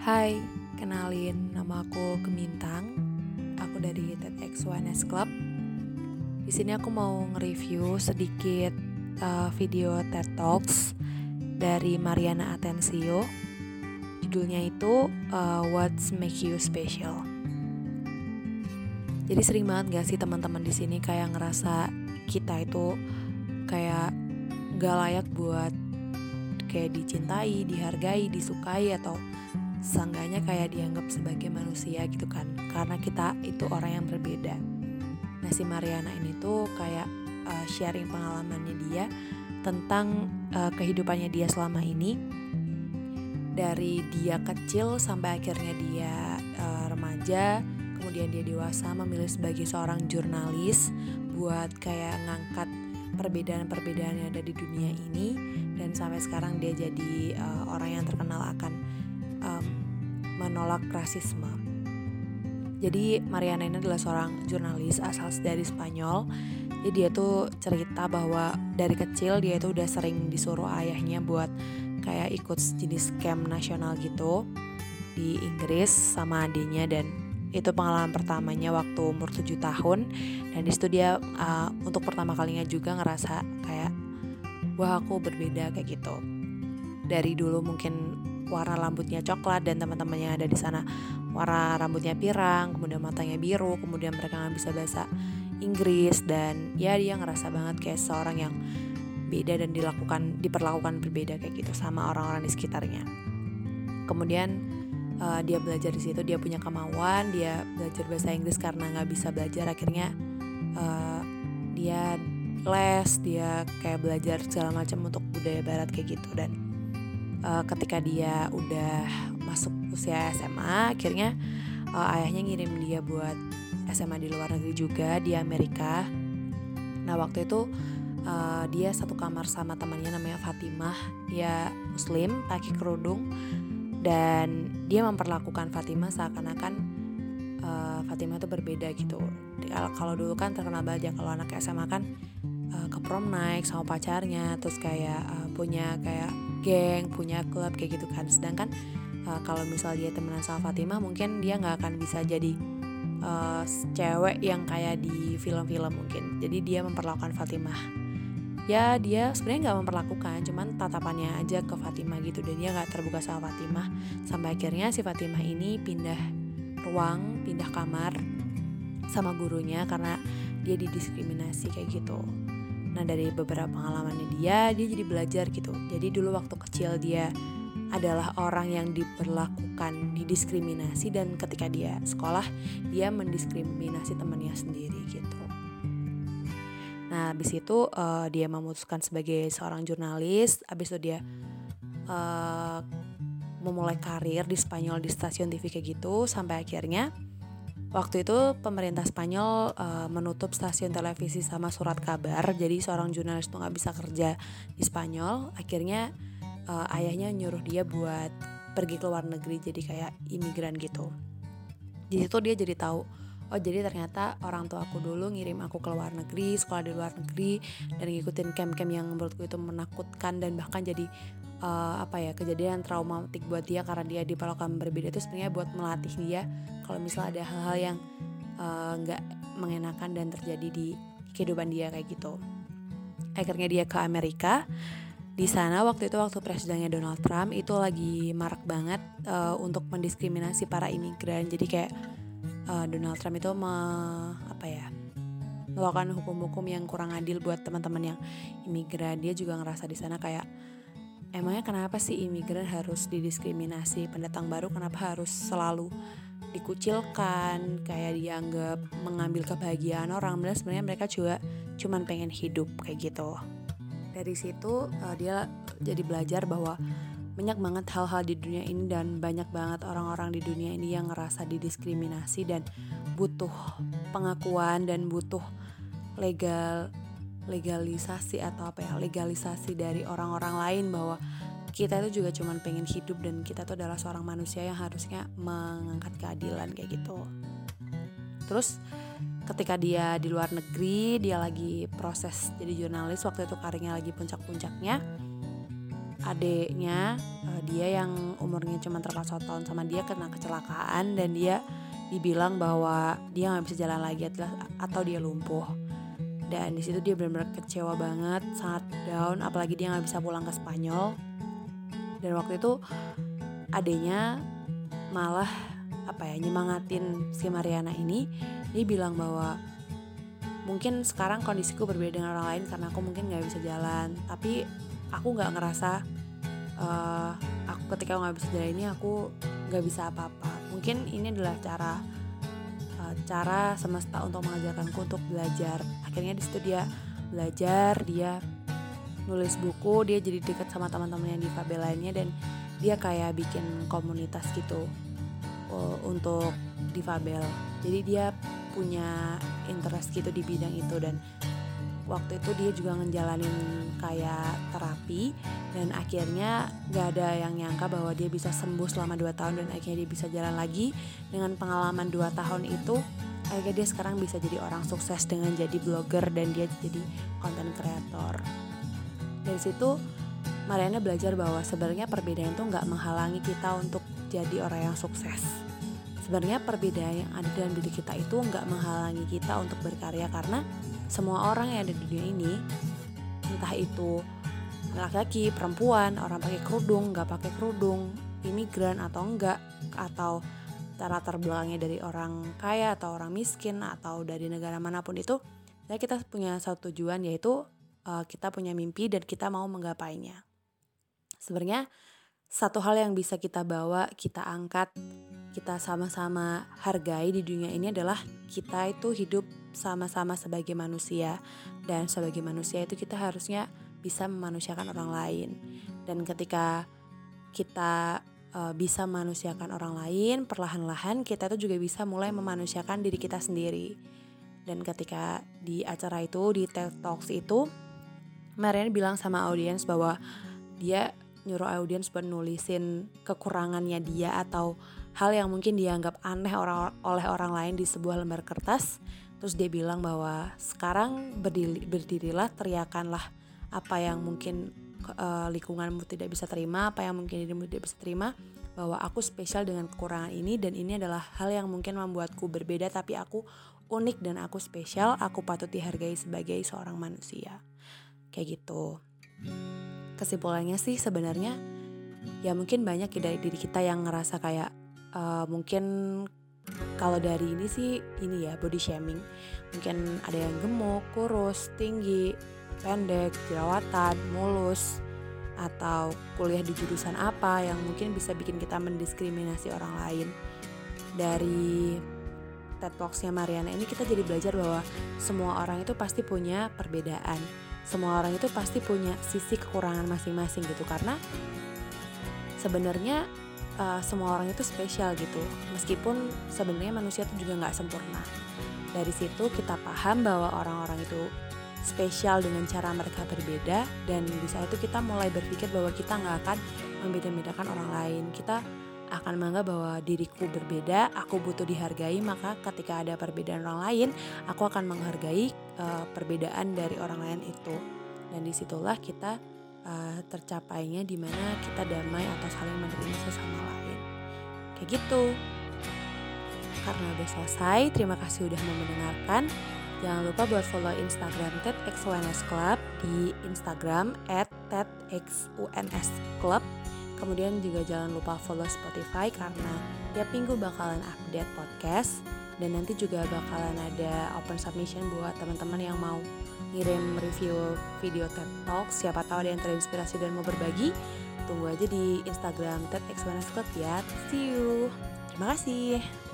Hai, kenalin nama aku Gemintang. Aku dari TEDx1S Club. Di sini aku mau nge-review sedikit uh, video TED Talks dari Mariana Atencio. Judulnya itu uh, What's Make You Special. Jadi sering banget gak sih teman-teman di sini kayak ngerasa kita itu kayak gak layak buat kayak dicintai, dihargai, disukai atau seenggaknya kayak dianggap sebagai manusia gitu kan. Karena kita itu orang yang berbeda. Nah si Mariana ini tuh kayak uh, sharing pengalamannya dia tentang uh, kehidupannya dia selama ini. Dari dia kecil sampai akhirnya dia uh, remaja kemudian dia dewasa memilih sebagai seorang jurnalis buat kayak ngangkat perbedaan-perbedaan yang ada di dunia ini. Dan sampai sekarang dia jadi uh, orang yang terkenal akan um, menolak rasisme. Jadi Mariana ini adalah seorang jurnalis asal dari Spanyol. Jadi dia tuh cerita bahwa dari kecil dia itu udah sering disuruh ayahnya buat kayak ikut jenis camp nasional gitu di Inggris sama adiknya dan itu pengalaman pertamanya waktu umur 7 tahun dan di situ dia uh, untuk pertama kalinya juga ngerasa kayak wah aku berbeda kayak gitu dari dulu mungkin warna rambutnya coklat dan teman-temannya ada di sana. Warna rambutnya pirang kemudian matanya biru kemudian mereka nggak bisa bahasa Inggris. Dan ya dia ngerasa banget kayak seorang yang beda dan dilakukan diperlakukan berbeda kayak gitu sama orang-orang di sekitarnya. Kemudian uh, dia belajar di situ dia punya kemauan dia belajar bahasa Inggris karena nggak bisa belajar. Akhirnya uh, dia les dia kayak belajar segala macam untuk budaya barat kayak gitu. Dan uh, ketika dia udah masuk usia SMA akhirnya uh, ayahnya ngirim dia buat SMA di luar negeri juga di Amerika. Nah waktu itu uh, dia satu kamar sama temannya namanya Fatimah. Dia muslim pakai kerudung. Dan dia memperlakukan Fatimah seakan-akan uh, Fatimah itu berbeda gitu. Kalau dulu kan terkenal banget ya kalau anak SMA kan uh, ke prom naik sama pacarnya terus kayak uh, punya kayak geng punya klub kayak gitu kan. Sedangkan uh, kalau misal dia temenan sama Fatimah mungkin dia nggak akan bisa jadi uh, cewek yang kayak di film-film mungkin. Jadi dia memperlakukan Fatimah ya dia sebenarnya nggak memperlakukan cuman tatapannya aja ke Fatimah gitu. Dan dia nggak terbuka sama Fatimah sampai akhirnya si Fatimah ini pindah ruang pindah kamar sama gurunya karena dia didiskriminasi kayak gitu Nah dari beberapa pengalamannya dia, dia jadi belajar gitu. Jadi dulu waktu kecil dia adalah orang yang diperlakukan, didiskriminasi dan ketika dia sekolah dia mendiskriminasi temannya sendiri gitu. Nah habis itu uh, dia memutuskan sebagai seorang jurnalis, habis itu dia uh, memulai karir di Spanyol di stasiun TV kayak gitu sampai akhirnya Waktu itu pemerintah Spanyol uh, menutup stasiun televisi sama surat kabar, jadi seorang jurnalis tuh nggak bisa kerja di Spanyol. Akhirnya uh, ayahnya nyuruh dia buat pergi ke luar negeri, jadi kayak imigran gitu. Di situ dia jadi tahu, oh jadi ternyata orang tua aku dulu ngirim aku ke luar negeri, sekolah di luar negeri, dan ngikutin camp-camp yang menurutku itu menakutkan dan bahkan jadi uh, apa ya kejadian traumatik buat dia karena dia diperlakukan berbeda itu sebenarnya buat melatih dia kalau misalnya ada hal-hal yang eh, nggak uh, mengenakan dan terjadi di kehidupan dia kayak gitu. Akhirnya dia ke Amerika. Di sana waktu itu waktu presidennya Donald Trump itu lagi marak banget uh, untuk mendiskriminasi para imigran. Jadi kayak uh, Donald Trump itu me, apa ya melakukan hukum-hukum yang kurang adil buat teman-teman yang imigran. Dia juga ngerasa di sana kayak emangnya kenapa sih imigran harus didiskriminasi? Pendatang baru kenapa harus selalu dikucilkan? Kayak dianggap mengambil kebahagiaan orang. Benar sebenarnya mereka juga cuman pengen hidup kayak gitu. Dari situ uh, dia jadi belajar bahwa banyak banget hal-hal di dunia ini dan banyak banget orang-orang di dunia ini yang ngerasa didiskriminasi dan butuh pengakuan dan butuh legal legalisasi atau apa ya legalisasi dari orang-orang lain bahwa kita itu juga cuman pengen hidup dan kita tuh adalah seorang manusia yang harusnya mengangkat keadilan kayak gitu. Terus ketika dia di luar negeri dia lagi proses jadi jurnalis waktu itu karirnya lagi puncak-puncaknya adiknya uh, dia yang umurnya cuma terpaut satu tahun sama dia kena kecelakaan dan dia dibilang bahwa dia nggak bisa jalan lagi atau dia lumpuh dan di situ dia benar-benar kecewa banget sangat down apalagi dia nggak bisa pulang ke Spanyol. Dan waktu itu adanya malah apa ya nyemangatin si Mariana ini. Dia bilang bahwa mungkin sekarang kondisiku berbeda dengan orang lain karena aku mungkin nggak bisa jalan. Tapi aku nggak ngerasa uh, aku ketika nggak bisa jalan ini aku nggak bisa apa-apa. Mungkin ini adalah cara uh, cara semesta untuk mengajarkanku untuk belajar akhirnya di situ dia belajar dia nulis buku dia jadi dekat sama teman-teman yang di Fabel lainnya dan dia kayak bikin komunitas gitu uh, untuk difabel jadi dia punya interest gitu di bidang itu dan waktu itu dia juga ngejalanin kayak terapi dan akhirnya gak ada yang nyangka bahwa dia bisa sembuh selama 2 tahun dan akhirnya dia bisa jalan lagi. Dengan pengalaman 2 tahun itu akhirnya dia sekarang bisa jadi orang sukses dengan jadi blogger dan dia jadi konten kreator dari situ Mariana belajar bahwa sebenarnya perbedaan itu nggak menghalangi kita untuk jadi orang yang sukses. Sebenarnya perbedaan yang ada dalam diri kita itu nggak menghalangi kita untuk berkarya karena semua orang yang ada di dunia ini entah itu laki-laki, perempuan, orang pakai kerudung, nggak pakai kerudung, imigran atau enggak, atau latar belakangnya dari orang kaya atau orang miskin atau dari negara mana pun itu, ya kita punya satu tujuan yaitu uh, kita punya mimpi dan kita mau menggapainya. Sebenarnya satu hal yang bisa kita bawa, kita angkat, kita sama-sama hargai di dunia ini adalah kita itu hidup sama-sama sebagai manusia dan sebagai manusia itu kita harusnya bisa memanusiakan orang lain dan ketika kita uh, bisa memanusiakan orang lain perlahan-lahan kita itu juga bisa mulai memanusiakan diri kita sendiri dan ketika di acara itu di TED Talks itu Marian bilang sama audiens bahwa dia nyuruh audiens buat kekurangannya dia atau hal yang mungkin dianggap aneh orang oleh orang lain di sebuah lembar kertas. Terus dia bilang bahwa sekarang berdiri, berdirilah, teriakanlah apa yang mungkin uh, lingkunganmu tidak bisa terima, apa yang mungkin dirimu tidak bisa terima, bahwa aku spesial dengan kekurangan ini dan ini adalah hal yang mungkin membuatku berbeda tapi aku unik dan aku spesial, aku patut dihargai sebagai seorang manusia. Kayak gitu. Kesimpulannya sih sebenarnya ya mungkin banyak dari diri kita yang ngerasa kayak uh, mungkin kalau dari ini sih ini ya body shaming mungkin ada yang gemuk kurus tinggi pendek jerawatan mulus atau kuliah di jurusan apa yang mungkin bisa bikin kita mendiskriminasi orang lain. Dari TED Talksnya Mariana ini kita jadi belajar bahwa semua orang itu pasti punya perbedaan. Semua orang itu pasti punya sisi kekurangan masing-masing gitu karena sebenarnya uh, semua orang itu spesial gitu. Meskipun sebenarnya manusia itu juga nggak sempurna. Dari situ kita paham bahwa orang-orang itu spesial dengan cara mereka berbeda dan di saat itu kita mulai berpikir bahwa kita nggak akan membeda-bedakan orang lain. Kita akan menganggap bahwa diriku berbeda, aku butuh dihargai, maka ketika ada perbedaan orang lain, aku akan menghargai uh, perbedaan dari orang lain itu. Dan di situlah kita uh, tercapainya di mana kita damai atau saling menerima sesama lain. Kayak gitu. Karena udah selesai terima kasih udah mau mendengarkan jangan lupa buat follow instagram TEDxUNS Club di instagram at TEDxUNS Club kemudian juga jangan lupa follow Spotify karena tiap minggu bakalan update podcast dan nanti juga bakalan ada open submission buat teman-teman yang mau ngirim review video TED Talk siapa tahu ada yang terinspirasi dan mau berbagi. Tunggu aja di Instagram TED Club ya. See you. Terima kasih